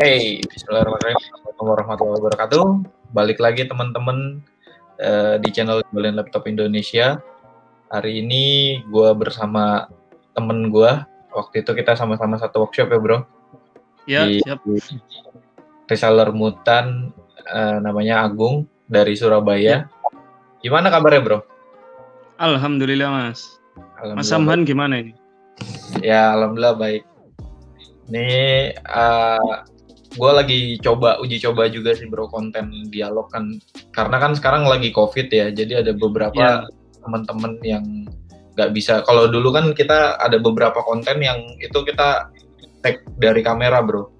Hey, Bismillahirrahmanirrahim. Assalamualaikum warahmatullahi wabarakatuh. Balik lagi teman-teman uh, di channel Jualan Laptop Indonesia. Hari ini gue bersama temen gue. Waktu itu kita sama-sama satu workshop ya bro. Ya, di, siap. Reseller mutan uh, namanya Agung dari Surabaya. Ya. Gimana kabarnya bro? Alhamdulillah mas. Alhamdulillah, mas Samhan gimana ini? Ya alhamdulillah baik. Ini uh, gue lagi coba uji coba juga sih bro konten dialog kan. Karena kan sekarang lagi covid ya jadi ada beberapa yeah. teman-teman yang nggak bisa. Kalau dulu kan kita ada beberapa konten yang itu kita tag dari kamera bro.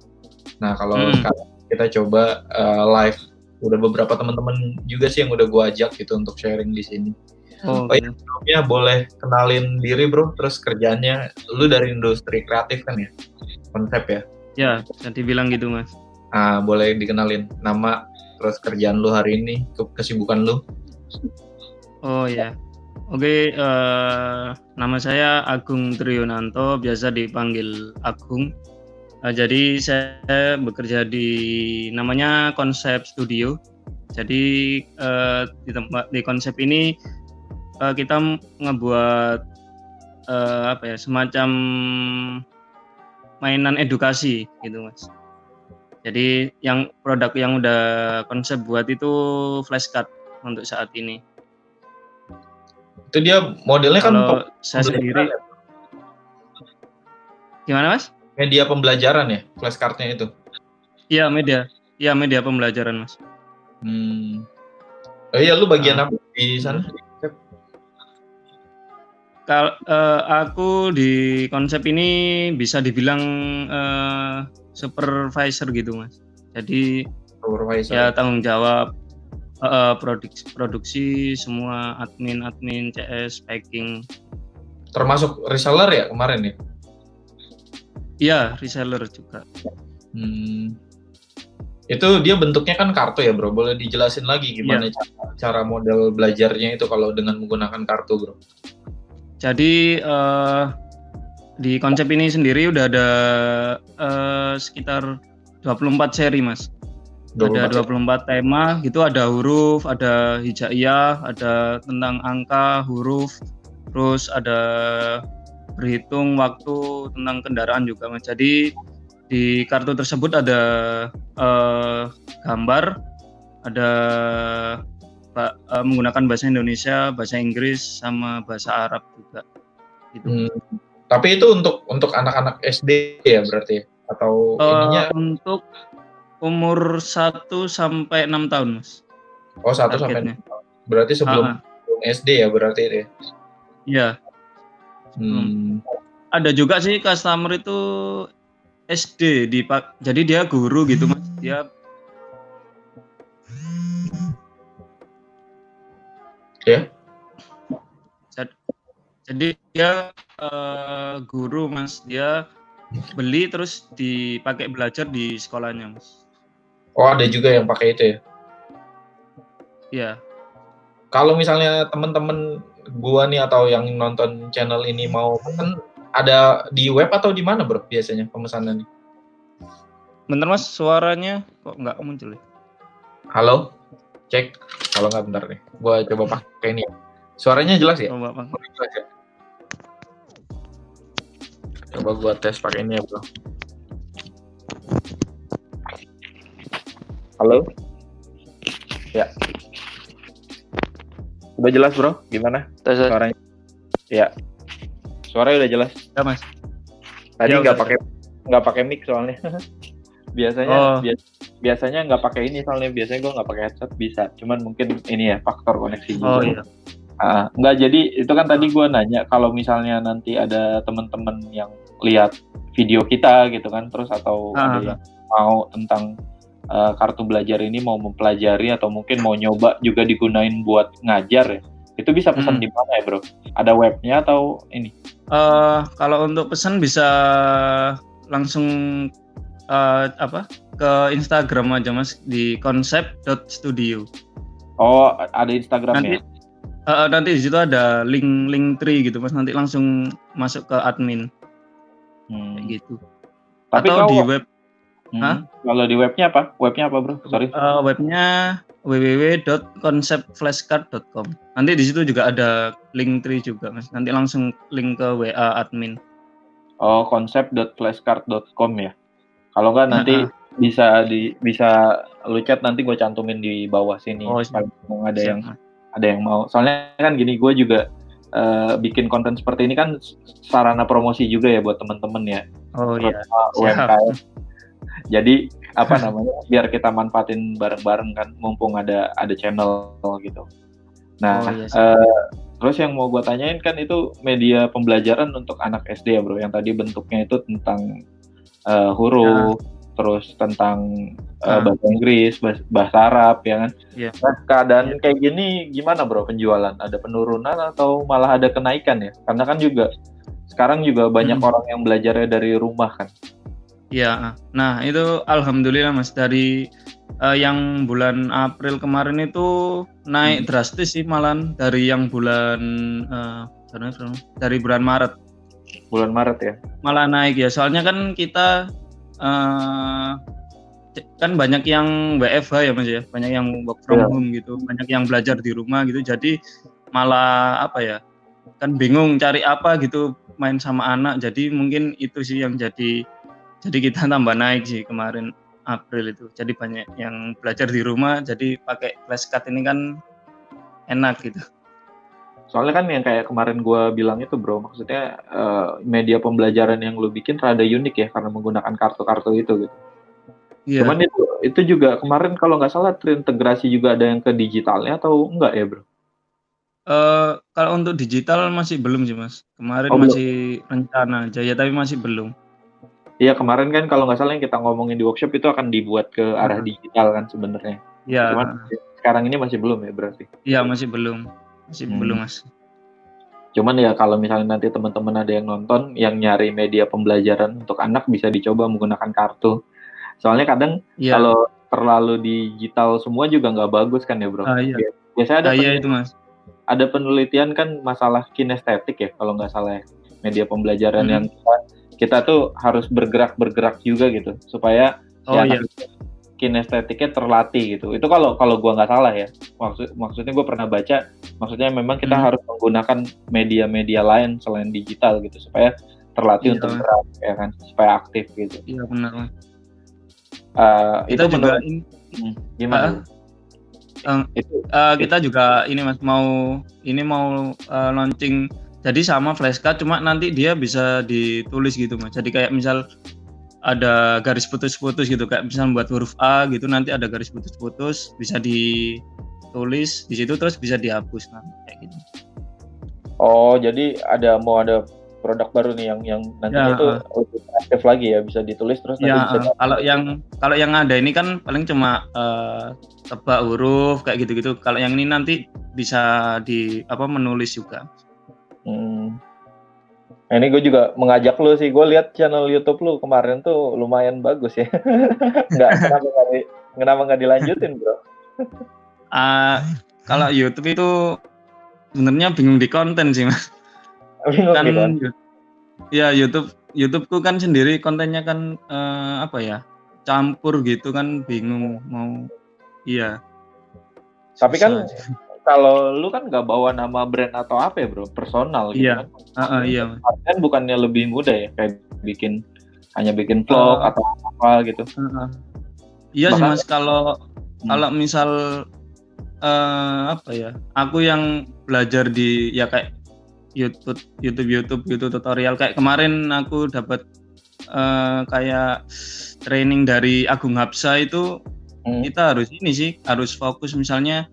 Nah kalau hmm. sekarang kita coba uh, live. Udah beberapa teman-teman juga sih yang udah gue ajak gitu untuk sharing di sini. Oh, oh ya, boleh kenalin diri bro, terus kerjanya lu dari industri kreatif kan ya, konsep ya? Ya, nanti bilang gitu mas. Ah, boleh dikenalin nama terus kerjaan lu hari ini, kesibukan lu. Oh ya, oke. Uh, nama saya Agung Triyonanto, biasa dipanggil Agung. Uh, jadi saya bekerja di namanya Konsep Studio. Jadi uh, di tempat di konsep ini uh, kita ngebuat uh, apa ya semacam mainan edukasi gitu mas. Jadi yang produk yang udah konsep buat itu flashcard untuk saat ini. Itu dia modelnya kan Kalau saya sendiri ya? gimana mas? Media pembelajaran ya flashcardnya itu? Iya media. Iya media pembelajaran mas. Hmm. oh iya lu bagian uh, apa di sana Kal uh, aku di konsep ini bisa dibilang uh, supervisor gitu mas. Jadi supervisor. ya tanggung jawab uh, produksi, produksi semua admin admin CS packing. Termasuk reseller ya kemarin ya? Iya reseller juga. Hmm. Itu dia bentuknya kan kartu ya bro. Boleh dijelasin lagi gimana ya. cara, cara model belajarnya itu kalau dengan menggunakan kartu bro? Jadi uh, di konsep ini sendiri udah ada uh, sekitar 24 seri, Mas. 24 ada 24 tema, gitu ada huruf, ada hijaiyah, ada tentang angka, huruf, terus ada berhitung waktu tentang kendaraan juga, Mas. Jadi di kartu tersebut ada uh, gambar, ada uh, menggunakan bahasa Indonesia, bahasa Inggris, sama bahasa Arab juga. Gitu. Hmm. Tapi itu untuk untuk anak-anak SD ya berarti atau uh, ininya untuk umur 1 sampai 6 tahun, Mas. Oh, 1 sampai 6 tahun. Berarti sebelum, uh -huh. SD ya berarti ya. Iya. Hmm. Ada juga sih customer itu SD di jadi dia guru gitu, Mas. Dia Ya. Jadi dia uh, guru mas, dia beli terus dipakai belajar di sekolahnya mas. Oh ada juga yang pakai itu ya? Iya. Kalau misalnya teman-teman gua nih atau yang nonton channel ini mau pesen, ada di web atau di mana bro biasanya pemesanan nih? Bentar mas, suaranya kok nggak muncul ya? Halo? Cek. Kalau nggak bentar nih. Gua coba pakai ini. Suaranya jelas ya? Coba bang. Ya? coba gua tes pakai ini ya bro. Halo? Ya. Udah jelas bro? Gimana? Tes suaranya? Ya. Suaranya udah jelas? Ya mas. Tadi ya, nggak ya, pakai nggak pakai mic soalnya. Biasanya oh. bias, biasanya nggak pakai ini soalnya biasanya gue nggak pakai headset bisa cuman mungkin ini ya faktor koneksi juga. oh iya uh, nggak jadi itu kan tadi gue nanya kalau misalnya nanti ada teman-teman yang lihat video kita gitu kan terus atau uh. ada yang mau tentang uh, kartu belajar ini mau mempelajari atau mungkin mau nyoba juga digunain buat ngajar ya itu bisa pesan hmm. di mana ya bro ada webnya atau ini uh, kalau untuk pesan bisa langsung uh, apa ke Instagram aja mas di konsep.studio. Oh ada Instagramnya. Nanti, uh, nanti di situ ada link link tree gitu mas nanti langsung masuk ke admin. Hmm. gitu. Tapi Atau kau, di web Hmm. Kalau di webnya apa? Webnya apa bro? Sorry. Uh, webnya www.konsepflashcard.com. Nanti di situ juga ada link tree juga mas. Nanti langsung link ke WA admin. Oh konsep.flashcard.com ya. Kalau nggak nanti uh -huh. bisa di bisa lu chat nanti gue cantumin di bawah sini. Oh, kalau ada yang ada yang mau. Soalnya kan gini gue juga uh, bikin konten seperti ini kan sarana promosi juga ya buat temen-temen ya. Oh iya. UMKM. Jadi apa namanya biar kita manfaatin bareng-bareng kan mumpung ada ada channel gitu. Nah, oh, iya, uh, terus yang mau gue tanyain kan itu media pembelajaran untuk anak SD ya bro, yang tadi bentuknya itu tentang uh, huruf, ya. terus tentang uh, bahasa Inggris, bahasa, bahasa Arab ya kan. Ya. Nah, keadaan ya. kayak gini gimana bro penjualan? Ada penurunan atau malah ada kenaikan ya? Karena kan juga sekarang juga banyak hmm. orang yang belajarnya dari rumah kan. Ya, nah itu alhamdulillah mas dari uh, yang bulan April kemarin itu naik hmm. drastis sih malan dari yang bulan uh, dari bulan Maret. Bulan Maret ya? Malah naik ya, soalnya kan kita uh, kan banyak yang WFH ya mas ya, banyak yang work from ya. home gitu, banyak yang belajar di rumah gitu, jadi malah apa ya, kan bingung cari apa gitu main sama anak, jadi mungkin itu sih yang jadi jadi kita tambah naik sih kemarin April itu. Jadi banyak yang belajar di rumah. Jadi pakai flashcard ini kan enak gitu soalnya kan yang kayak kemarin gue bilang itu bro maksudnya uh, media pembelajaran yang lu bikin rada unik ya karena menggunakan kartu-kartu itu gitu yeah. cuman itu itu juga kemarin kalau nggak salah terintegrasi juga ada yang ke digitalnya atau enggak ya bro Uh, kalau untuk digital masih belum sih mas. Kemarin oh, masih belum. rencana aja ya tapi masih belum. Iya kemarin kan kalau nggak salah yang kita ngomongin di workshop itu akan dibuat ke arah digital kan sebenarnya. Iya. Cuman sekarang ini masih belum ya berarti. Iya masih belum, masih hmm. belum mas. Cuman ya kalau misalnya nanti teman-teman ada yang nonton yang nyari media pembelajaran untuk anak bisa dicoba menggunakan kartu. Soalnya kadang ya. kalau terlalu digital semua juga nggak bagus kan ya bro. Ah, iya. Biasanya ada ah, iya itu mas. Ada penelitian kan masalah kinestetik ya kalau nggak salah ya. Media pembelajaran hmm. yang kita kita tuh harus bergerak bergerak juga gitu supaya oh, ya iya. Kinestetiknya terlatih gitu. Itu kalau kalau gua nggak salah ya. Maksud maksudnya gue pernah baca maksudnya memang kita hmm. harus menggunakan media-media lain selain digital gitu supaya terlatih iya, untuk gerak ya kan? Supaya aktif gitu. Iya benar. Uh, itu juga ini, hmm, gimana? Uh, itu. uh, kita juga ini mas mau ini mau uh, launching jadi sama flashcard cuma nanti dia bisa ditulis gitu mas. Jadi kayak misal ada garis putus-putus gitu kayak misal buat huruf A gitu nanti ada garis putus-putus bisa ditulis di situ terus bisa dihapus nanti kayak gitu. Oh jadi ada mau ada produk baru nih yang yang nantinya ya, itu lebih aktif lagi ya bisa ditulis terus ya, bisa kalau yang kalau yang ada ini kan paling cuma uh, tebak huruf kayak gitu-gitu. Kalau yang ini nanti bisa di apa menulis juga. Hmm. Nah, ini gue juga mengajak lu sih. Gue lihat channel YouTube lu kemarin tuh lumayan bagus ya. Enggak kenapa nggak di, kenapa nggak dilanjutin bro? uh, kalau YouTube itu sebenarnya bingung di konten sih mas. Bingung kan, di Ya YouTube YouTubeku kan sendiri kontennya kan uh, apa ya campur gitu kan bingung mau iya. Tapi kan kalau lu kan nggak bawa nama brand atau apa ya bro, personal gitu iya. kan. Uh, uh, iya. Kan bukannya lebih mudah ya kayak bikin hanya bikin vlog uh, atau apa gitu. Uh, uh. Iya sih mas kalau hmm. kalau misal uh, apa ya, aku yang belajar di ya kayak YouTube YouTube YouTube YouTube tutorial kayak kemarin aku dapat uh, kayak training dari Agung Hapsa itu hmm. kita harus ini sih harus fokus misalnya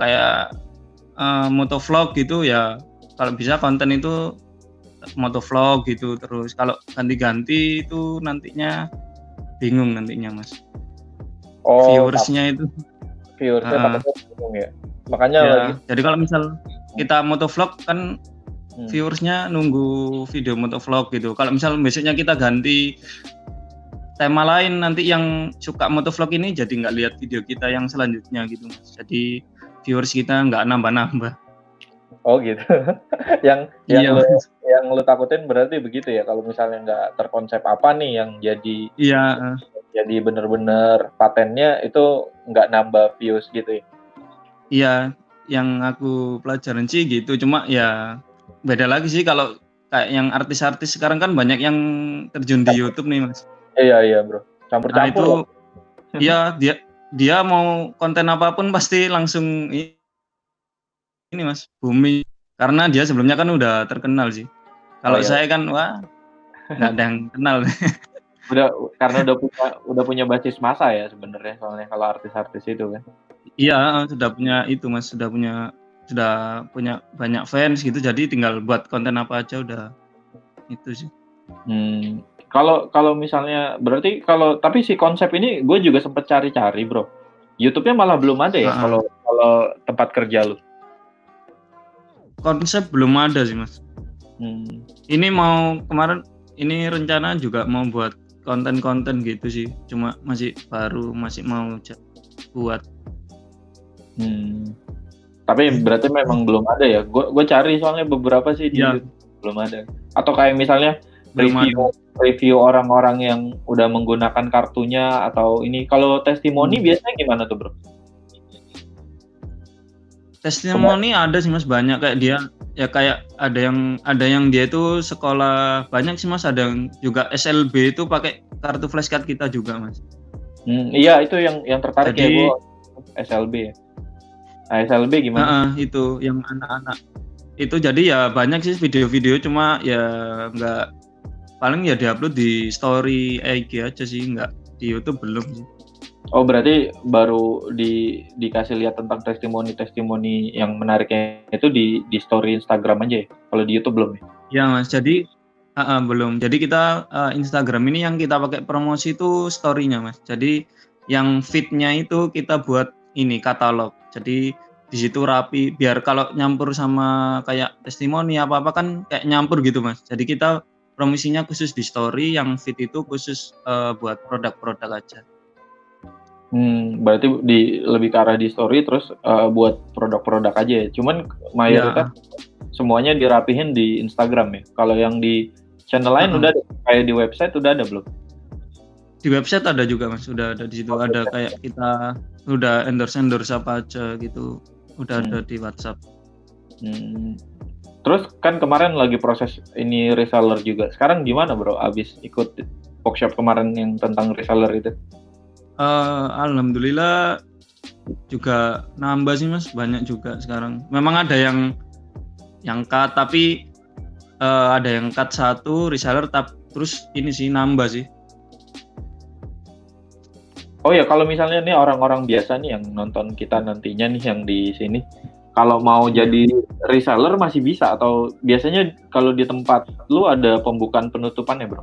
kayak uh, motovlog gitu ya. Kalau bisa konten itu motovlog gitu terus. Kalau ganti-ganti itu nantinya bingung nantinya mas. Oh, viewersnya itu. viewersnya uh, bingung ya. Makanya ya, lagi jadi kalau misal kita motovlog kan hmm. viewersnya nunggu video motovlog gitu. Kalau misal besoknya kita ganti tema lain nanti yang suka motovlog ini jadi nggak lihat video kita yang selanjutnya gitu mas. Jadi viewers kita nggak nambah-nambah. Oh gitu. yang yang iya. lu, yang lu takutin berarti begitu ya kalau misalnya nggak terkonsep apa nih yang jadi Iya. jadi bener-bener patennya itu nggak nambah views gitu ya iya yang aku pelajarin sih gitu cuma ya beda lagi sih kalau kayak yang artis-artis sekarang kan banyak yang terjun di YouTube nih mas iya iya bro campur-campur nah, itu iya dia dia mau konten apa pun pasti langsung ini mas bumi karena dia sebelumnya kan udah terkenal sih. Kalau oh, iya. saya kan wah nggak ada yang kenal. Udah karena udah punya udah punya basis masa ya sebenarnya soalnya kalau artis-artis itu kan. Iya sudah punya itu mas sudah punya sudah punya banyak fans gitu. Jadi tinggal buat konten apa aja udah itu sih. Hmm. Kalau kalau misalnya berarti kalau tapi si konsep ini gue juga sempet cari-cari bro. YouTube-nya malah belum ada ya kalau uh kalau tempat kerja lu. Konsep belum ada sih mas. Hmm. ini mau kemarin ini rencana juga mau buat konten-konten gitu sih. Cuma masih baru masih mau buat. Hmm. tapi berarti memang belum ada ya. Gue gue cari soalnya beberapa sih di ya. belum ada. Atau kayak misalnya review. Review orang-orang yang udah menggunakan kartunya atau ini. Kalau testimoni hmm. biasanya gimana tuh bro? Testimoni ada sih mas. Banyak. Kayak dia ya kayak ada yang ada yang dia itu sekolah banyak sih mas. Ada yang juga SLB itu pakai kartu flashcard kita juga mas. Hmm, iya itu yang yang tertarik ya, Jadi, ya gua SLB ya nah, SLB gimana? Uh, itu yang anak-anak. Itu jadi ya banyak sih video-video cuma ya nggak paling ya diupload di story IG aja sih nggak di YouTube belum sih Oh berarti baru di dikasih lihat tentang testimoni-testimoni yang menariknya itu di di story Instagram aja ya? Kalau di YouTube belum ya? Ya mas, jadi uh, uh, belum. Jadi kita uh, Instagram ini yang kita pakai promosi itu storynya mas. Jadi yang fitnya itu kita buat ini katalog. Jadi di situ rapi. Biar kalau nyampur sama kayak testimoni apa apa kan kayak nyampur gitu mas. Jadi kita promosinya khusus di story, yang fit itu khusus uh, buat produk-produk aja. Hmm, berarti di lebih ke arah di story terus uh, buat produk-produk aja ya. Cuman mayoritas ya. semuanya dirapihin di Instagram ya. Kalau yang di channel lain -huh. udah ada, kayak di website udah ada belum? Di website ada juga Mas, udah ada di situ oh, ada kayak kita udah endorse endorse apa aja gitu. Udah hmm. ada di WhatsApp. Hmm. Terus kan kemarin lagi proses ini reseller juga. Sekarang gimana bro? Abis ikut workshop kemarin yang tentang reseller itu? Uh, Alhamdulillah juga nambah sih mas banyak juga sekarang. Memang ada yang yang cut tapi uh, ada yang cut satu reseller tap terus ini sih nambah sih. Oh ya kalau misalnya nih orang-orang biasa nih yang nonton kita nantinya nih yang di sini kalau mau jadi reseller masih bisa atau biasanya kalau di tempat lu ada pembukaan penutupan ya bro?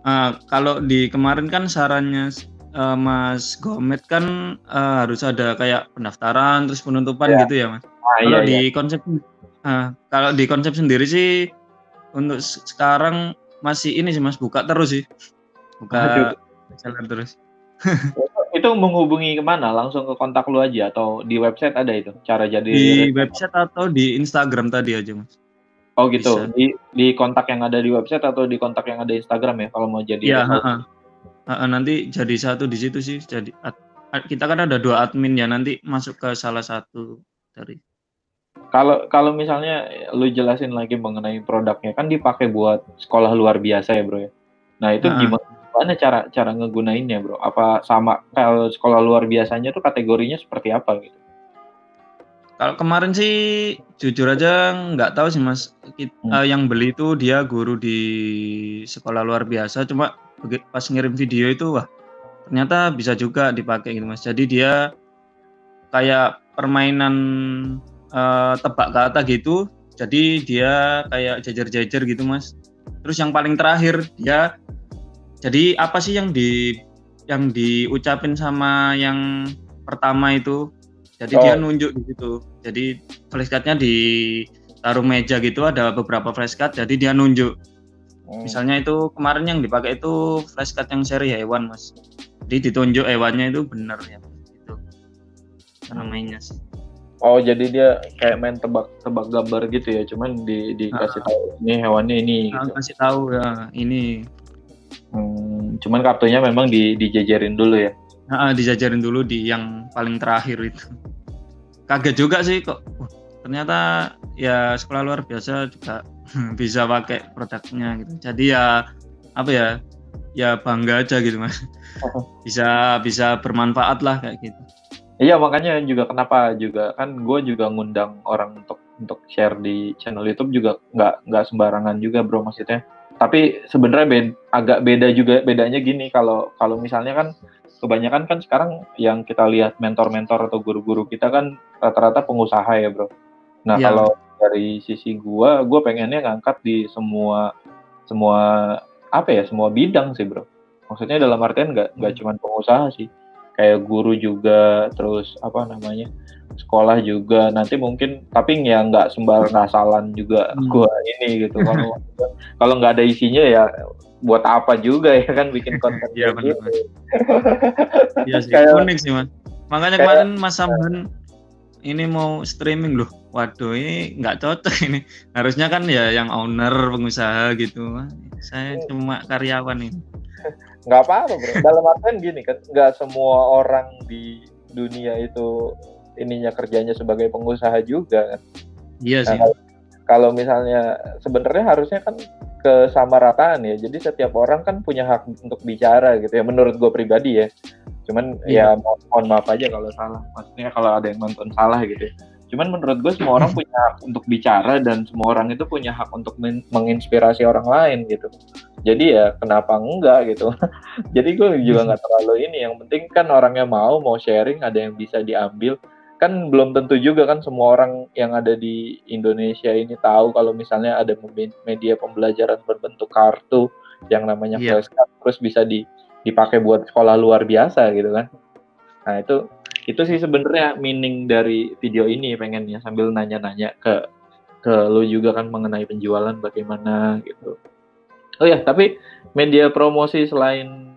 Uh, kalau di kemarin kan sarannya uh, Mas Gomet kan uh, harus ada kayak pendaftaran terus penutupan ya. gitu ya Mas. Ah, kalau iya, di iya. konsep uh, kalau di konsep sendiri sih untuk sekarang masih ini sih Mas buka terus sih. Buka jalan terus. itu menghubungi ke mana? Langsung ke kontak lu aja atau di website ada itu cara jadi? Di website atau di Instagram tadi aja mas. Oh gitu. Bisa. Di di kontak yang ada di website atau di kontak yang ada Instagram ya kalau mau jadi? Iya. nanti jadi satu di situ sih jadi ad, kita kan ada dua admin ya nanti masuk ke salah satu dari kalau kalau misalnya lu jelasin lagi mengenai produknya kan dipakai buat sekolah luar biasa ya bro ya nah itu uh, gimana cara cara ngegunainnya bro? Apa sama kalau sekolah luar biasanya tuh kategorinya seperti apa gitu? Kalau kemarin sih jujur aja nggak tahu sih mas. Kita, hmm. uh, yang beli itu dia guru di sekolah luar biasa cuma pas ngirim video itu wah ternyata bisa juga dipakai gitu mas. Jadi dia kayak permainan uh, tebak kata gitu jadi dia kayak jajar-jajar gitu mas. Terus yang paling terakhir dia jadi apa sih yang di yang diucapin sama yang pertama itu jadi oh. dia nunjuk di situ jadi flashcardnya di taruh meja gitu ada beberapa flashcard jadi dia nunjuk Hmm. Misalnya itu kemarin yang dipakai itu flashcard yang seri hewan mas. Jadi ditunjuk hewannya itu benar ya itu cara mainnya sih. Oh jadi dia kayak main tebak-tebak gambar gitu ya, cuman di dikasih ah. tahu ini hewannya ini. Gitu. Kasih tahu ya ini. Hmm. Cuman kartunya memang di dijajarin dulu ya. Nah, dijajarin dulu di yang paling terakhir itu. Kaget juga sih kok. ternyata ya sekolah luar biasa juga bisa pakai produknya gitu. Jadi ya apa ya? Ya bangga aja gitu mas. Bisa bisa bermanfaat lah kayak gitu. Iya makanya juga kenapa juga kan gue juga ngundang orang untuk untuk share di channel YouTube juga nggak nggak sembarangan juga bro maksudnya. Tapi sebenarnya bed, agak beda juga bedanya gini kalau kalau misalnya kan kebanyakan kan sekarang yang kita lihat mentor-mentor atau guru-guru kita kan rata-rata pengusaha ya bro. Nah ya. kalau dari sisi gue, gue pengennya ngangkat di semua semua apa ya semua bidang sih bro. Maksudnya dalam artian nggak nggak hmm. cuma pengusaha sih kayak guru juga terus apa namanya sekolah juga. Nanti mungkin tapi ya nggak sembarang asalan juga hmm. gua ini gitu. Kalau kalau nggak ada isinya ya buat apa juga ya kan bikin konten ya, benar, gitu. Iya sih kayak, unik sih mas. Makanya kayak, kemarin mas Samhan ini mau streaming loh. Waduh ini nggak cocok ini. Harusnya kan ya yang owner pengusaha gitu saya hmm. cuma karyawan ini. Nggak apa-apa bro. Dalam artian gini kan nggak semua orang di dunia itu ininya kerjanya sebagai pengusaha juga kan iya sih nah, kalau misalnya sebenarnya harusnya kan kesamarataan ya jadi setiap orang kan punya hak untuk bicara gitu ya menurut gue pribadi ya cuman iya. ya mohon maaf aja kalau salah maksudnya kalau ada yang nonton salah gitu ya Cuman menurut gue semua orang punya hak untuk bicara dan semua orang itu punya hak untuk menginspirasi orang lain gitu. Jadi ya kenapa enggak gitu. Jadi gue juga nggak terlalu ini. Yang penting kan orangnya mau mau sharing ada yang bisa diambil. Kan belum tentu juga kan semua orang yang ada di Indonesia ini tahu kalau misalnya ada media pembelajaran berbentuk kartu yang namanya yeah. flashcard terus bisa di, dipakai buat sekolah luar biasa gitu kan. Nah itu itu sih sebenarnya meaning dari video ini pengennya sambil nanya-nanya ke ke lo juga kan mengenai penjualan bagaimana gitu. Oh ya, tapi media promosi selain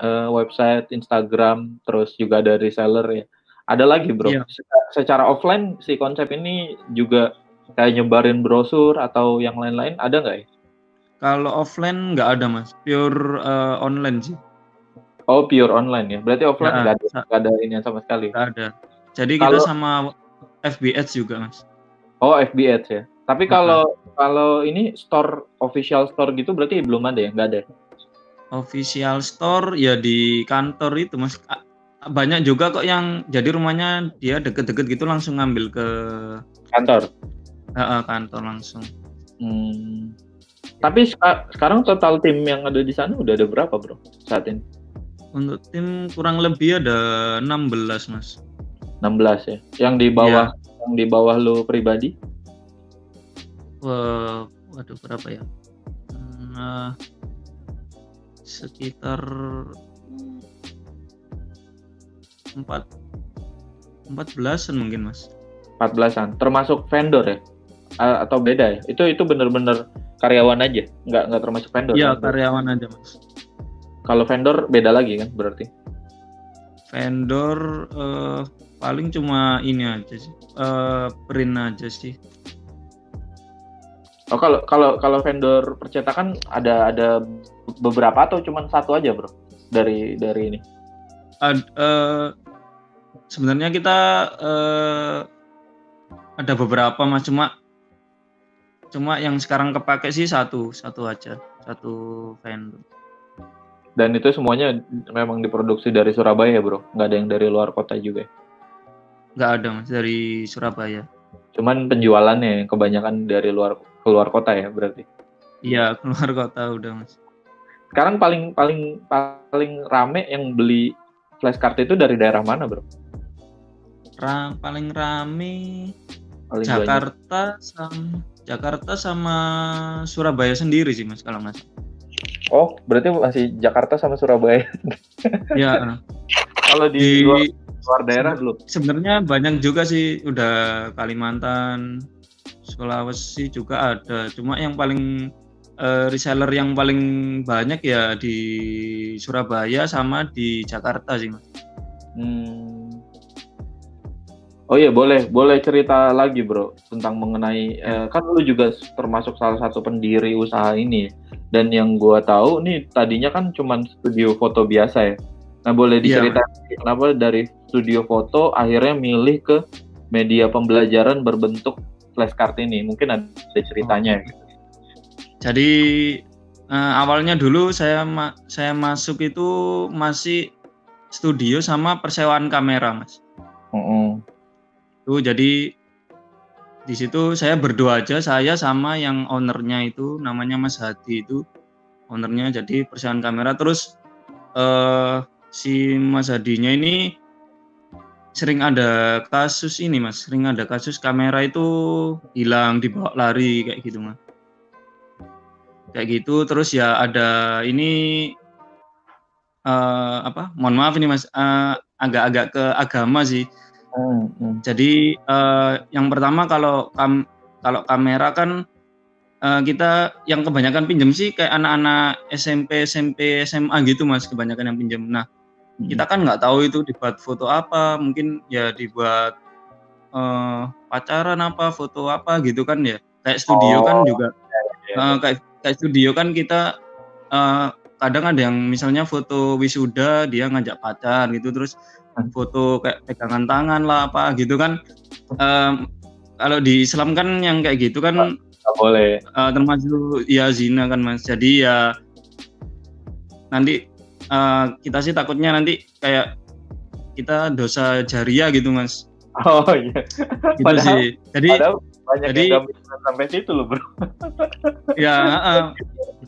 uh, website, Instagram, terus juga ada reseller ya. Ada lagi bro. Iya. Secara, secara offline si konsep ini juga kayak nyebarin brosur atau yang lain-lain ada nggak ya? Kalau offline nggak ada mas, pure uh, online sih. Oh, pure online ya. Berarti offline nggak ada, nggak ada ini sama sekali. Nggak ada. Jadi kalau, kita sama FBS juga, Mas. Oh, FBS ya. Tapi kalau nah. kalau ini store official store gitu berarti belum ada ya? Nggak ada. Official store ya di kantor itu, Mas. Banyak juga kok yang jadi rumahnya dia deket-deket gitu langsung ngambil ke kantor. Uh, kantor langsung. Hmm. Tapi sekarang total tim yang ada di sana udah ada berapa, Bro? Saat ini? Untuk tim kurang lebih ada 16, Mas. 16 ya. Yang di bawah ya. yang di bawah lu pribadi? Wah, waduh berapa ya? Nah, sekitar empat. Empat belasan mungkin mas. Empat belasan. Termasuk vendor ya? Atau beda ya? Itu itu bener-bener karyawan aja? Nggak nggak termasuk vendor? Iya karyawan aja mas. Kalau vendor beda lagi kan berarti? Vendor uh, paling cuma ini aja sih, uh, print aja sih. Oh kalau kalau kalau vendor percetakan ada ada beberapa atau cuma satu aja bro? Dari dari ini? Ad, uh, sebenarnya kita uh, ada beberapa mas cuma cuma yang sekarang kepake sih satu satu aja satu vendor. Dan itu semuanya memang diproduksi dari Surabaya bro, nggak ada yang dari luar kota juga? Nggak ada mas, dari Surabaya. Cuman penjualannya yang kebanyakan dari luar keluar kota ya berarti? Iya keluar kota udah mas. Sekarang paling paling paling rame yang beli flashcard itu dari daerah mana bro? Ra paling rame paling Jakarta banyak. sama Jakarta sama Surabaya sendiri sih mas kalau mas. Oh, berarti masih Jakarta sama Surabaya. ya. Kalau di, di luar, luar daerah belum? Sebenarnya banyak juga sih, udah Kalimantan, Sulawesi juga ada. Cuma yang paling uh, reseller yang paling banyak ya di Surabaya sama di Jakarta sih, Mas. Hmm. Oh iya boleh boleh cerita lagi bro tentang mengenai eh, kan lu juga termasuk salah satu pendiri usaha ini Dan yang gua tahu nih tadinya kan cuman studio foto biasa ya. Nah boleh Iya. diceritain kenapa dari studio foto akhirnya milih ke media pembelajaran berbentuk flashcard ini? Mungkin ada ceritanya. ya. Jadi eh, awalnya dulu saya ma- saya masuk itu masih studio sama persewaan kamera, Mas. Mm-mm. Tuh jadi di situ saya berdua aja, saya sama yang ownernya itu namanya Mas Hadi itu ownernya jadi persewaan kamera terus eh si Mas Hadinya ini sering ada kasus ini Mas, sering ada kasus kamera itu hilang dibawa lari kayak gitu Mas. Kayak gitu terus ya ada ini eh apa? Mohon maaf ini Mas, eh, agak-agak ke agama sih. Mm-mm. Jadi eh, yang pertama kalau kam kalau kamera kan eh, kita yang kebanyakan pinjam sih kayak anak-anak SMP, SMP, SMA gitu mas kebanyakan yang pinjam. Nah kita kan nggak tahu itu dibuat foto apa, mungkin ya dibuat eh, pacaran apa, foto apa gitu kan ya. Kayak studio kan Oh, juga Iya, eh, kayak kayak studio kan kita eh, kadang ada yang misalnya foto wisuda dia ngajak pacar gitu terus foto kayak pegangan tangan lah apa gitu kan Em, kalau di Islam kan yang kayak gitu kan nggak boleh. eh, termasuk ya zina kan mas jadi ya nanti eh, kita sih takutnya nanti kayak kita dosa jariah gitu mas Oh iya. gitu Padahal- sih jadi Padahal banyak jadi- yang sampai situ loh bro. ya eh,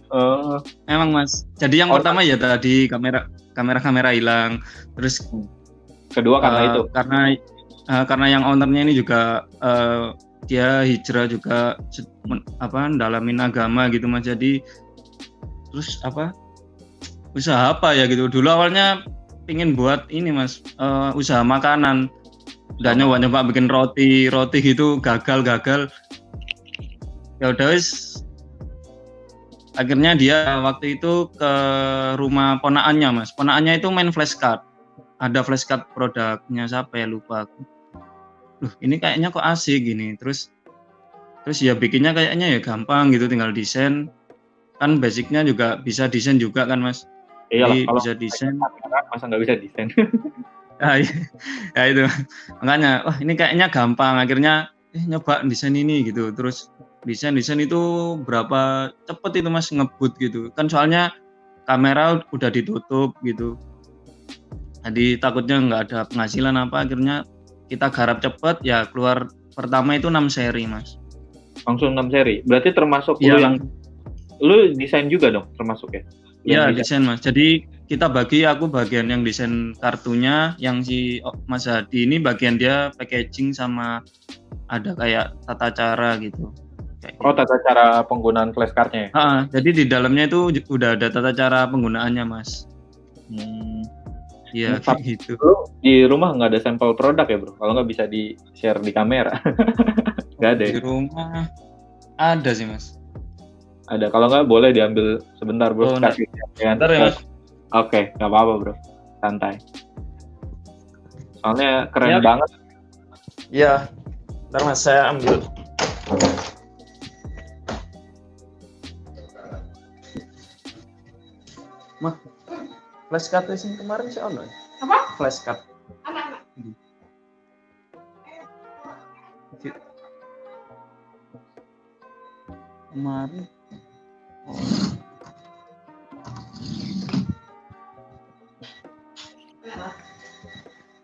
Oh, Emang mas. Jadi yang Oh, pertama ya tadi kamera kamera kamera hilang. Terus kedua karena eh, itu. karena eh, karena yang ownernya ini juga eh, dia hijrah juga apa dalamin agama gitu mas. Jadi terus apa usaha apa ya gitu. Dulu awalnya pingin buat ini mas eh, usaha makanan. Udah nyoba nyoba bikin roti roti gitu gagal gagal. Ya udah wis akhirnya dia waktu itu ke rumah ponaannya mas ponaannya itu main flashcard ada flashcard produknya siapa ya? Lupa aku. Loh, ini kayaknya kok asik gini. Terus terus ya bikinnya kayaknya ya gampang gitu tinggal desain. Kan basicnya juga bisa desain juga kan mas? Jadi kalau bisa desain. Masa nggak bisa desain. ya, ya itu. Makanya wah ini kayaknya gampang. Akhirnya eh nyoba desain ini gitu. Terus desain desain itu berapa cepet itu mas ngebut gitu. Kan soalnya kamera udah ditutup gitu jadi takutnya nggak ada penghasilan apa akhirnya kita garap cepet ya keluar pertama itu 6 seri mas Langsung 6 seri. Berarti termasuk lu Iya, yang lu desain juga dong termasuk ya? Iya desain. desain mas. Jadi kita bagi aku bagian yang desain kartunya, yang si oh, Mas Hadi ini bagian dia packaging sama ada kayak tata cara gitu. Kayak Oh, tata cara penggunaan flashcardnya ya? Ah, jadi di dalamnya itu udah ada tata cara penggunaannya mas. Hmm. Iya gitu. Lu di rumah nggak ada sampel produk ya bro? Kalau nggak bisa di share di kamera. nggak ada ya? Di rumah ada sih mas. Ada. Kalau nggak boleh diambil sebentar bro. Oh, Kasih ya, Ntar ya mas. Oke, nggak apa-apa bro. Santai. Soalnya keren Ya. banget. Iya. Ntar mas saya ambil. Flashcard sing kemarin sih ono. Apa? Flashcard. Anak-anak. Kemarin.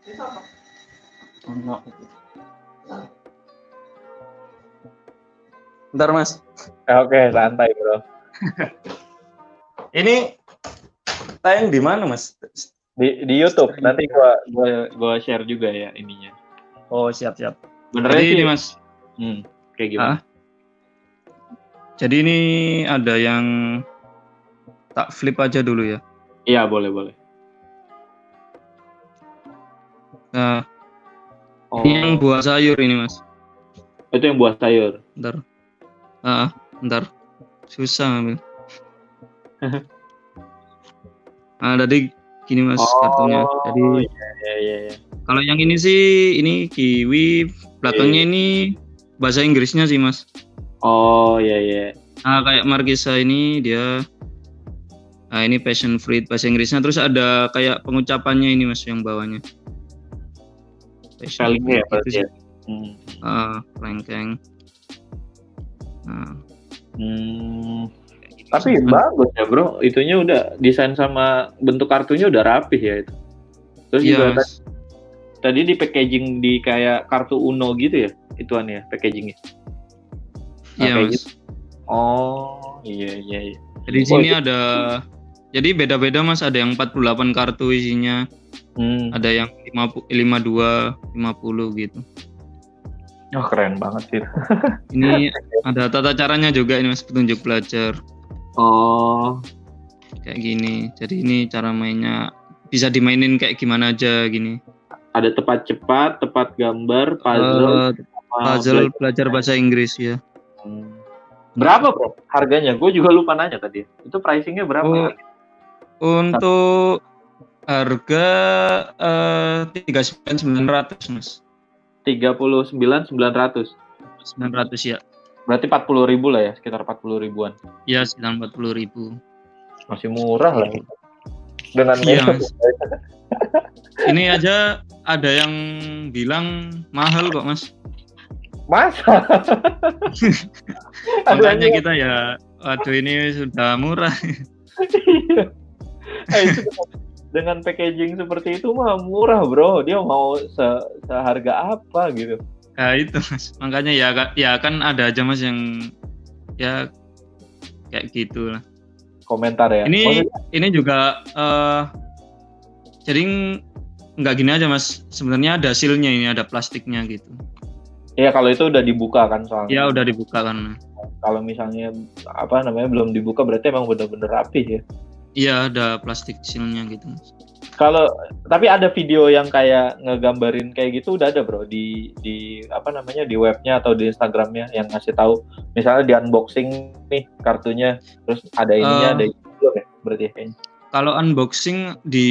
Itu apa? Ono. Ntar mas. Oke, santai bro. Ini tayang di mana mas? Di di YouTube nanti gua gua gua share juga ya ininya. Oh siap siap. Benernya Jadi sih. ini mas. Hmm, kayak gimana? Ah. Jadi ini ada yang tak flip aja dulu ya. Iya boleh boleh. Nah, Oh, ini yang buah sayur ini mas. itu yang buah sayur. Ntar. Ah, ntar. Susah ngambil. ah, tadi gini mas kartunya. Jadi iya iya iya. iya. kalau yang ini sih ini kiwi, belakangnya ini bahasa Inggrisnya sih mas. Oh iya iya. Ah kayak Markisa ini dia Nah, ini passion fruit bahasa Inggrisnya terus ada kayak pengucapannya ini Mas yang bawahnya. Passion ya fruit gitu ya. sih. Hmm. Ah, lengkeng. Nah, Hmm. Tapi sih. bagus ya bro, itunya udah desain sama bentuk kartunya udah rapih ya itu. Terus Iya, juga tadi, tadi di packaging di kayak kartu Uno gitu ya, ituan ya packagingnya. Nah, Iya, Mas. gitu. Oh iya iya. iya. Jadi di Oh, sini itu- ada jadi beda-beda Mas, ada yang 48 kartu isinya, Hmm. ada yang 50 52, 50 gitu. Oh keren banget sih. Ini ada tata caranya juga ini Mas, petunjuk belajar Oh kayak gini. Jadi ini cara mainnya bisa dimainin kayak gimana aja gini. ada tepat cepat, tepat gambar, puzzle, Eh, sama puzzle belajar. belajar bahasa Inggris ya. Hmm. Berapa bro harganya? Gue juga lupa nanya tadi. Itu pricingnya berapa? Oh. Untuk harga eh 39.900 Mas. Tiga puluh sembilan sembilan ratus. 900 ya. Berarti empat puluh ribu lah ya, sekitar empat puluh ribuan. Ya sekitar 40.000. Masih murah lah. Dengan Iya. Mas. Ini aja ada yang bilang mahal kok Mas. Masa? Aduh, Makanya kita ya waduh ini sudah murah. Iya. Eh, dengan packaging seperti itu mah murah bro. Dia mau se- seharga apa gitu? Nah itu Mas. Makanya ya ya kan ada aja Mas yang ya kayak gitu lah. Komentar ya. Ini Oh, ini juga eh jadi ng- nggak gini aja Mas. Sebenarnya ada silnya ini, ada plastiknya gitu. Iya kalau itu udah dibuka kan soalnya. Ya udah dibuka kan. Kalau misalnya apa namanya belum dibuka berarti emang bener-bener rapih ya. Iya ada plastik silnya gitu Mas. Kalau tapi ada video yang kayak ngegambarin kayak gitu udah ada bro di di apa namanya di webnya atau di Instagramnya yang ngasih tahu misalnya di unboxing nih kartunya terus ada ininya Eh. ada itu belum ya berarti ya kayaknya. Kalau unboxing di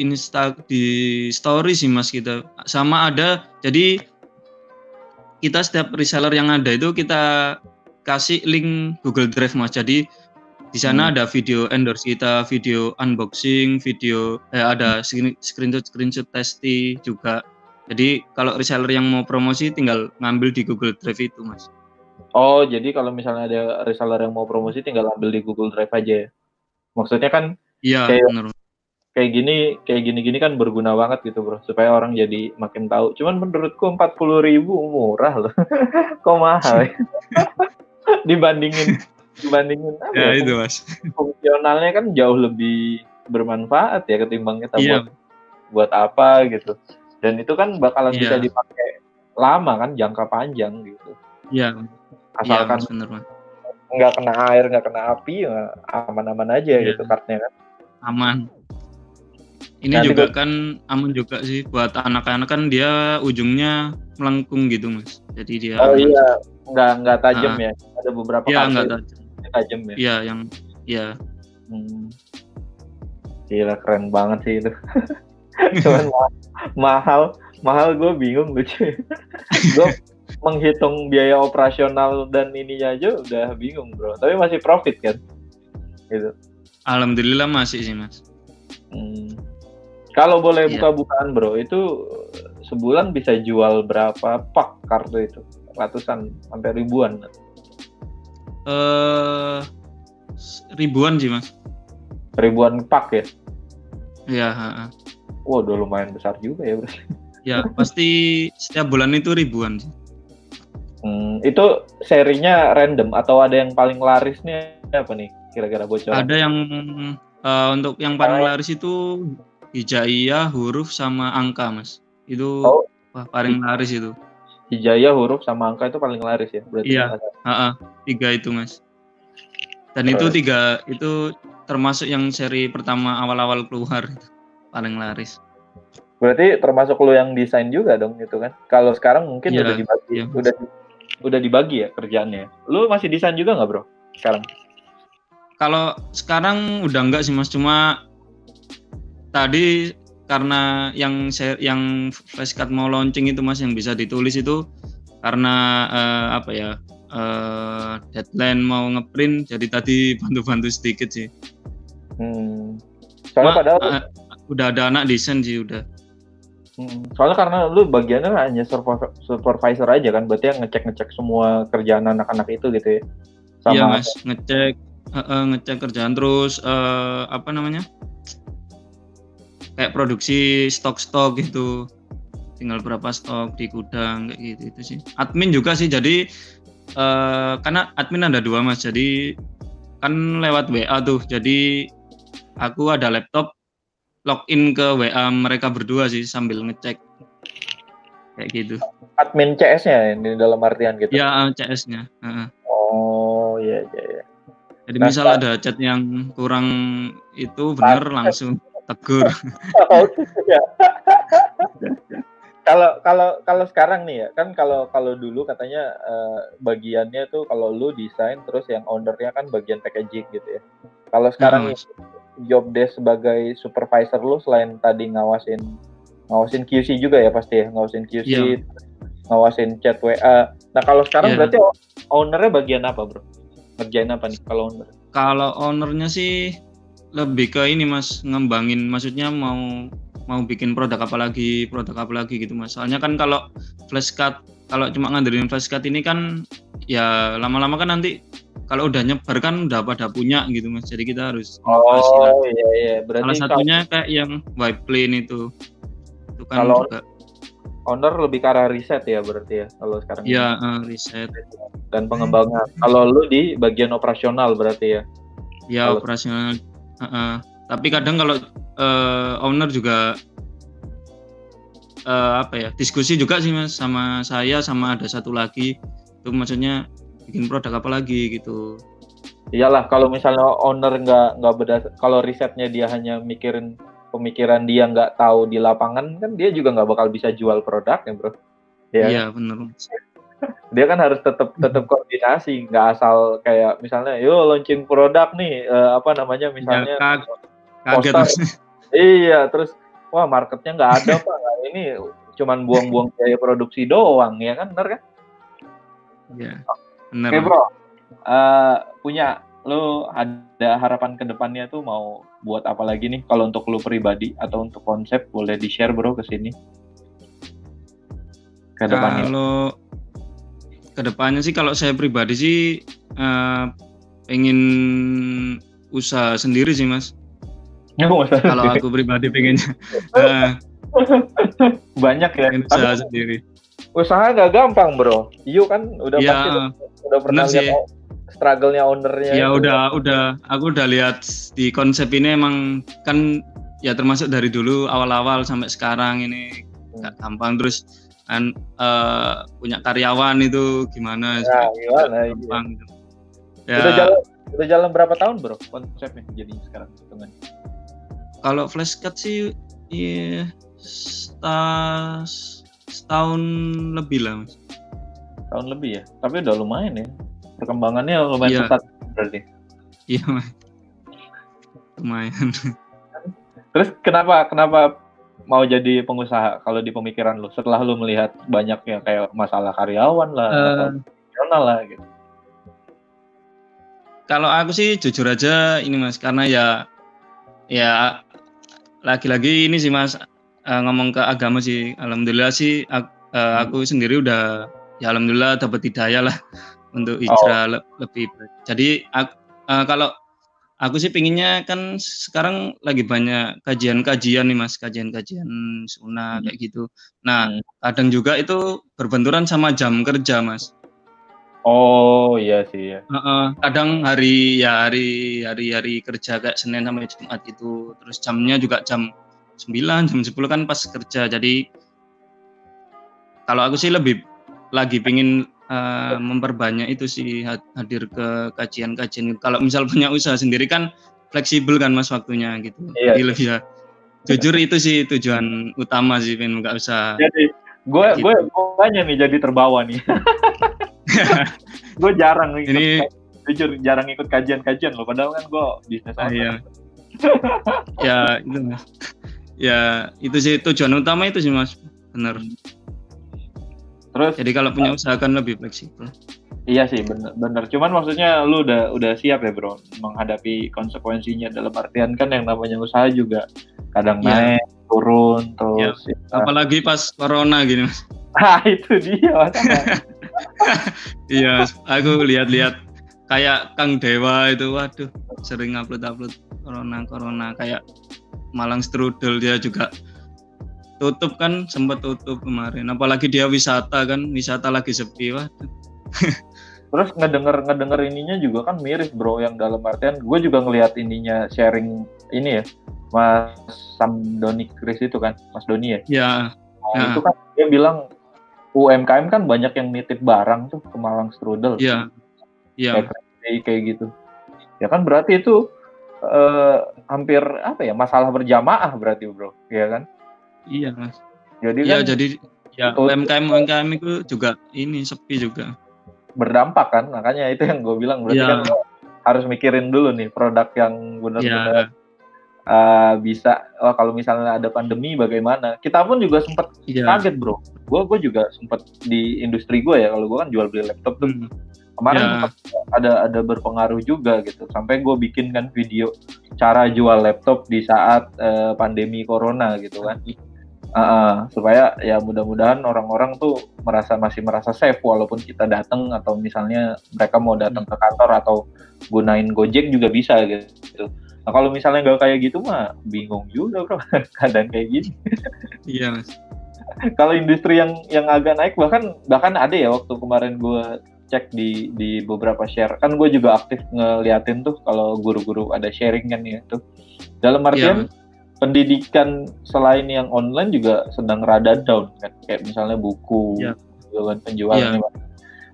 Insta di story sih Mas kita sama ada jadi kita setiap reseller yang ada itu kita kasih link Google Drive Mas. Jadi di sana Hmm. ada video endorse kita, video unboxing, video eh, ada screen- screenshot screenshot testi juga. Jadi kalau reseller yang mau promosi tinggal ngambil di Google Drive itu Mas. Oh jadi kalau misalnya ada reseller yang mau promosi tinggal ambil di Google Drive aja ya. Maksudnya kan Iya Kayak- benar. kayak gini kayak gini-gini kan berguna banget gitu bro supaya orang jadi makin tahu. Cuman menurutku empat puluh ribu murah loh. Kok mahal ya? dibandingin dibandingin apa Ya ya, itu Mas. fungsionalnya kan jauh lebih bermanfaat ya ketimbang kita Iya. buat buat apa gitu. Dan itu kan bakalan Iya. bisa dipakai lama kan jangka panjang gitu. Iya. Iya Asalkan Mas. nggak kena air nggak kena api ya aman-aman aja Iya. gitu kartnya kan. aman. Ini Nanti juga gua- kan aman juga sih buat anak-anak kan dia ujungnya melengkung gitu mas. Jadi dia Oh aman. iya nggak nggak tajam Ah. ya. Ada beberapa Iya nggak tajam. Tajam ya. Iya yang ya Hmm. Gila keren banget sih itu. Cuman ma- mahal, mahal gue bingung lucu. gue menghitung biaya operasional dan ininya aja udah bingung bro. Tapi masih profit kan? Gitu. alhamdulillah masih sih mas. Hmm. Kalau boleh Iya. buka-bukaan bro, itu sebulan bisa jual berapa pak kartu itu? Ratusan sampai ribuan. Eh ribuan sih mas. Ribuan pak ya? Ya, ha. Wah, udah lumayan besar juga ya bro. ya pasti setiap bulan itu ribuan sih. Hmm, itu serinya random atau ada yang paling laris nih apa nih kira-kira bocoran? Ada yang eh, untuk yang paling Oh. laris itu hijaiyah, huruf sama angka mas. Itu Oh. wah, paling laris itu. Hijaya huruf sama angka itu paling laris ya berarti. Iya. Tiga itu mas. Dan itu Terus? tiga itu termasuk yang seri pertama awal-awal keluar paling laris. Berarti termasuk lu yang desain juga dong itu kan? Kalau sekarang mungkin Iya, udah dibagi, iya. udah udah dibagi ya kerjaannya. Lu masih desain juga nggak bro sekarang? Kalau sekarang udah enggak sih mas, cuma tadi karena yang saya yang flashcard mau launching itu mas yang bisa ditulis itu karena eh, apa ya eh, deadline mau ngeprint jadi tadi bantu-bantu sedikit sih. Hmm. Soalnya Ma- padahal eh, udah ada anak desain sih udah. hmm, soalnya karena lu bagiannya hanya supervi- supervisor aja kan, berarti yang ngecek-ngecek semua kerjaan anak-anak itu gitu ya. Sama Iya mas, ngecek eh, eh, ngecek kerjaan terus eh, apa namanya? Kayak produksi stok-stok gitu. Tinggal berapa stok di gudang kayak gitu itu sih. Admin juga sih jadi eh, karena admin ada dua mas, jadi kan lewat WA tuh. Jadi aku ada laptop login ke WA mereka berdua sih sambil ngecek kayak gitu. admin CS-nya di dalam artian gitu. Ya CS-nya. Heeh. Oh iya iya iya. Jadi Nah, misal ada chat yang kurang itu bener langsung tegur. Oh. Kalau kalau kalau sekarang nih ya kan kalau kalau dulu katanya eh, bagiannya tuh kalau lu desain terus yang ownernya kan bagian packaging gitu ya. Kalau sekarang nih, job desk sebagai supervisor lu selain tadi ngawasin ngawasin QC juga ya pasti ya ngawasin QC Iya. ngawasin chat WA. Nah kalau sekarang Iya. berarti ownernya bagian apa bro? Ngerjain apa nih kalau owner? Kalau ownernya sih lebih ke ini mas ngembangin, maksudnya mau mau bikin produk apa lagi, produk apa lagi gitu mas. Soalnya kan kalau flashcard, kalau cuma ngandelin flashcard ini kan ya lama-lama kan nanti kalau udah nyebar kan udah pada punya gitu mas. Jadi kita harus. Oh iya iya berarti Salah kalau satunya kayak yang white plane itu, itu kan Kalau- juga owner lebih ke arah riset ya berarti ya kalau sekarang. ya eh, riset, dan pengembangan. Kalau lu di bagian operasional berarti ya. ya Kalau- operasional. Heeh. Tapi kadang kalau eh, owner juga eh, apa ya diskusi juga sih mas sama saya sama ada satu lagi itu maksudnya bikin produk apa lagi gitu. Iyalah kalau misalnya owner nggak nggak beda kalau risetnya dia hanya mikirin pemikiran dia nggak tahu di lapangan kan dia juga nggak bakal bisa jual produknya bro. Ya, Iya benar. Dia kan harus tetap tetap koordinasi nggak asal kayak misalnya yo launching produk nih eh, apa namanya Ya, misalnya kag- kaget iya terus wah marketnya nggak ada pak Nah, ini cuman buang-buang biaya produksi doang ya kan bener kan Iya benar. Oke bro, Eh, punya lo ada harapan ke depannya tuh mau buat apa lagi nih? Kalau untuk lo pribadi atau untuk konsep boleh di share bro ke sini. Ke depannya. Kalau ke depannya sih kalau saya pribadi sih eh, pengen usaha sendiri sih mas. Kalau aku pribadi pengennya eh, banyak ya. pengen Tapi usaha sendiri. usaha nggak gampang bro. You kan udah Iya, pasti udah pernah sih. lihat struggle-nya ownernya. Ya itu. udah udah aku udah lihat di konsep ini emang kan ya termasuk dari dulu awal-awal sampai sekarang ini nggak gampang terus kan eh, punya karyawan itu gimana Nah, gimana? Iya. gitu. Udah Ya jalan udah jalan berapa tahun bro konsepnya jadi sekarang hitungan? kalau flashcard sih iya setas- setahun lebih lah mas. Tahun lebih ya. Tapi udah lumayan ya. Perkembangannya lumayan Iya. pesat berarti. Iya mas. Lumayan. Terus kenapa kenapa mau jadi pengusaha kalau di pemikiran lu setelah lu melihat banyaknya kayak masalah karyawan lah, Eh. masalah lah gitu. Kalau aku sih jujur aja ini mas karena ya ya lagi-lagi ini sih mas eh, ngomong ke agama sih alhamdulillah sih eh, aku sendiri udah ya alhamdulillah dapat hidayah lah untuk hijrah le- lebih. Jadi ak- eh, kalau aku sih pinginnya kan sekarang lagi banyak kajian-kajian nih mas kajian-kajian sunnah Hmm. kayak gitu. Nah Hmm. kadang juga itu berbenturan sama jam kerja mas. Oh iya sih ya. Heeh, kadang hari ya hari hari hari kerja kayak Senin sampai Jumat itu terus jamnya juga jam 9 jam 10 kan pas kerja jadi kalau aku sih lebih lagi pingin eh, memperbanyak itu sih had- hadir ke kajian-kajian kalau misal punya usaha sendiri kan fleksibel kan mas waktunya gitu Iya. jadi lebih ya jujur itu sih tujuan utama sih pengen nggak usah Jadi gue Gitu. gue banyak nih jadi terbawa nih. gue jarang nih. ini jujur jarang ikut kajian-kajian loh padahal kan gue bisnis owner. iya. ya itu mas ya itu sih tujuan utama itu sih mas benar Terus Jadi kalau punya usaha kan lebih fleksibel. Iya sih bener, bener. Cuman maksudnya lu udah udah siap ya bro menghadapi konsekuensinya dalam artian kan yang namanya usaha juga kadang Iya. naik turun terus. ya. Apalagi pas corona gini mas. Ah itu dia. Iya, aku lihat-lihat kayak Kang Dewa itu, waduh, sering upload-upload corona corona kayak Malang Strudel dia juga tutup kan sempat tutup kemarin. Apalagi dia wisata kan, wisata lagi sepi, waduh. Terus ngedenger ngedenger ininya juga kan miris bro yang dalam artian gue juga ngelihat ininya sharing ini ya Mas Sam Doni Chris itu kan Mas Doni ya. Ya, Nah, Ya. Itu kan dia bilang UMKM kan banyak yang nitip barang tuh ke Malang Strudel. iya, iya, kayak kayak gitu. Ya kan berarti itu eh, hampir apa ya masalah berjamaah berarti bro, ya kan? Iya, mas. Jadi Iya, kan jadi ya. UMKM UMKM itu juga ini sepi juga. berdampak kan, makanya itu yang gue bilang berarti Iya. kan harus mikirin dulu nih produk yang benar-benar Iya, eh, bisa. Oh kalau misalnya ada pandemi bagaimana? Kita pun juga sempat iya. kaget bro. Gue gue juga sempat di industri gue ya kalau gue kan jual beli laptop tuh Hmm. kemarin Ya. sempat ada ada berpengaruh juga gitu sampai gue bikin kan video cara jual laptop di saat eh, pandemi corona gitu kan Uh-uh, supaya ya mudah-mudahan orang-orang tuh merasa masih merasa safe walaupun kita datang atau misalnya mereka mau datang ke kantor atau gunain Gojek juga bisa gitu. Nah kalau misalnya nggak kayak gitu mah bingung juga bro keadaan kayak gini. Iya, mas. kalau industri yang yang agak naik bahkan bahkan ada ya waktu kemarin gue cek di di beberapa share kan gue juga aktif ngeliatin tuh kalau guru-guru ada sharing kan ya tuh dalam artian Iya, pendidikan selain yang online juga sedang rada down kan kayak misalnya buku Iya. gitu kan penjualannya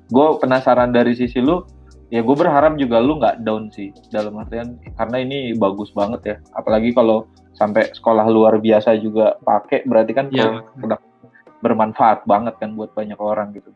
gue penasaran dari sisi lu ya gue berharap juga lu nggak down sih dalam artian karena ini bagus banget ya apalagi kalau sampai sekolah luar biasa juga pakai berarti kan Iya. produk bermanfaat banget kan buat banyak orang gitu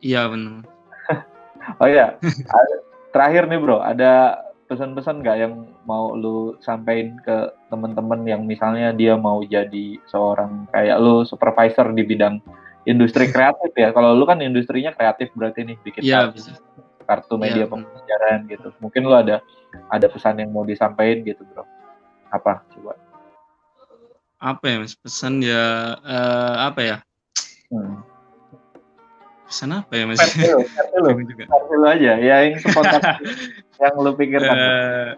Iya benar. oh ya terakhir nih bro ada pesan-pesan nggak yang mau lu sampaikan ke teman-teman yang misalnya dia mau jadi seorang kayak lu supervisor di bidang industri kreatif ya kalau lu kan industrinya kreatif berarti nih bikin Iya kartu, kartu media Iya, benar. pembelajaran gitu mungkin lu ada ada pesan yang mau disampaikan gitu bro apa coba Apa ya mas? Pesan ya eh, apa ya? hmm. Pesan apa ya mas? versi juga. versi aja ya yang spontan yang lu pikirkan Eh,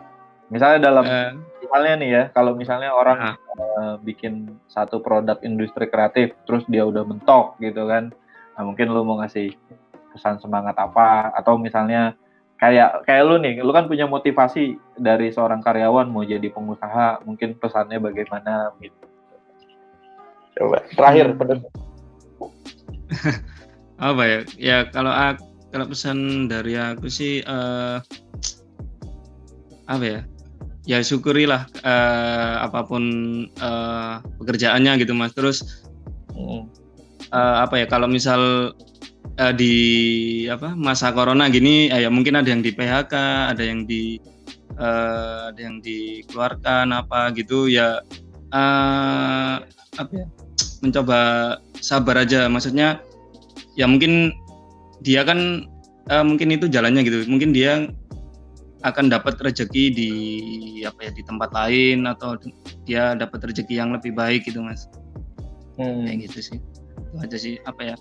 misalnya dalam eh, misalnya nih ya kalau misalnya orang Ah. eh, bikin satu produk industri kreatif terus dia udah mentok gitu kan nah, mungkin lu mau ngasih pesan semangat apa atau misalnya kayak kayak lu nih lu kan punya motivasi dari seorang karyawan mau jadi pengusaha mungkin pesannya bagaimana gitu coba terakhir Hmm. penutup. apa ya? Ya kalau aku, kalau pesan dari aku sih eh, apa ya? Ya syukurilah eh, apa pun eh, pekerjaannya gitu mas. Terus Hmm. eh, apa ya kalau misal eh, di apa masa corona gini ya mungkin ada yang di PHK ada yang di eh, ada yang dikeluarkan apa gitu ya eh, apa ya mencoba sabar aja maksudnya ya mungkin dia kan eh, mungkin itu jalannya gitu. Mungkin dia akan dapat rezeki di apa ya di tempat lain atau dia dapat rezeki yang lebih baik gitu mas. Hmm. kayak gitu sih. Itu aja sih apa ya.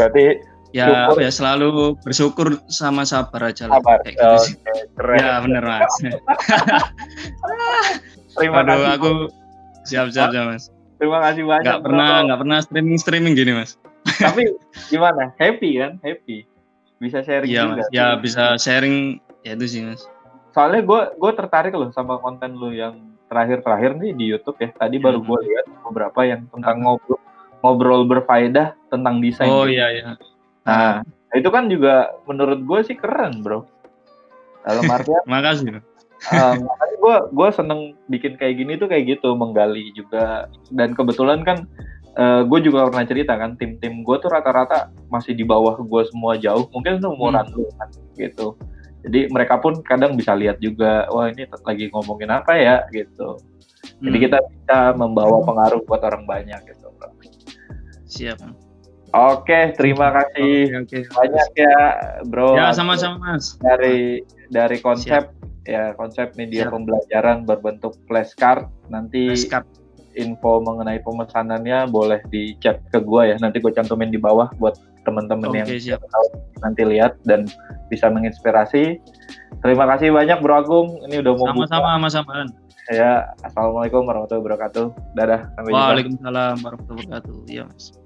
Berarti ya Syukur. apa ya selalu bersyukur sama sabar aja lah. Sabar. Kayak gitu sih. Oke, keren. Ya bener mas. Terima Aduh, kasih. aku siap siap siap mas. Terima kasih banyak nggak pernah nggak pernah streaming streaming gini mas tapi gimana? Happy kan? Happy. Bisa sharing iya juga mas. ya bisa sharing ya itu sih mas. Soalnya gue gue tertarik loh sama konten lu yang terakhir-terakhir nih di YouTube ya. Tadi baru Hmm. gue lihat beberapa yang tentang ngobrol ngobrol berfaedah tentang desain. Oh gitu. iya iya. Nah itu kan juga menurut gue sih keren bro. Dalam artian makasih um, makanya gue gue seneng bikin kayak gini tuh kayak gitu menggali juga. Dan kebetulan kan gue juga pernah cerita kan tim-tim gue tuh rata-rata masih di bawah gue semua jauh mungkin itu umuran lu kan gitu jadi mereka pun kadang bisa lihat juga wah ini lagi ngomongin apa ya gitu jadi Hmm, kita bisa membawa pengaruh buat orang banyak gitu bro siap. Oke, terima kasih Oke, oke. banyak ya, Bro. Ya, sama-sama, Mas. dari dari konsep ya konsep media Siap. pembelajaran berbentuk flashcard nanti Flashcard. Info mengenai pemesanannya boleh di chat ke gua ya nanti gue cantumin di bawah buat teman-teman yang Oke, siap. nanti lihat dan bisa menginspirasi terima kasih banyak Bro Agung ini udah mau. Sama-sama, Mas Aman. ya assalamualaikum warahmatullahi wabarakatuh dadah sampai jumpa Waalaikumsalam warahmatullahi wabarakatuh. Iya, Mas.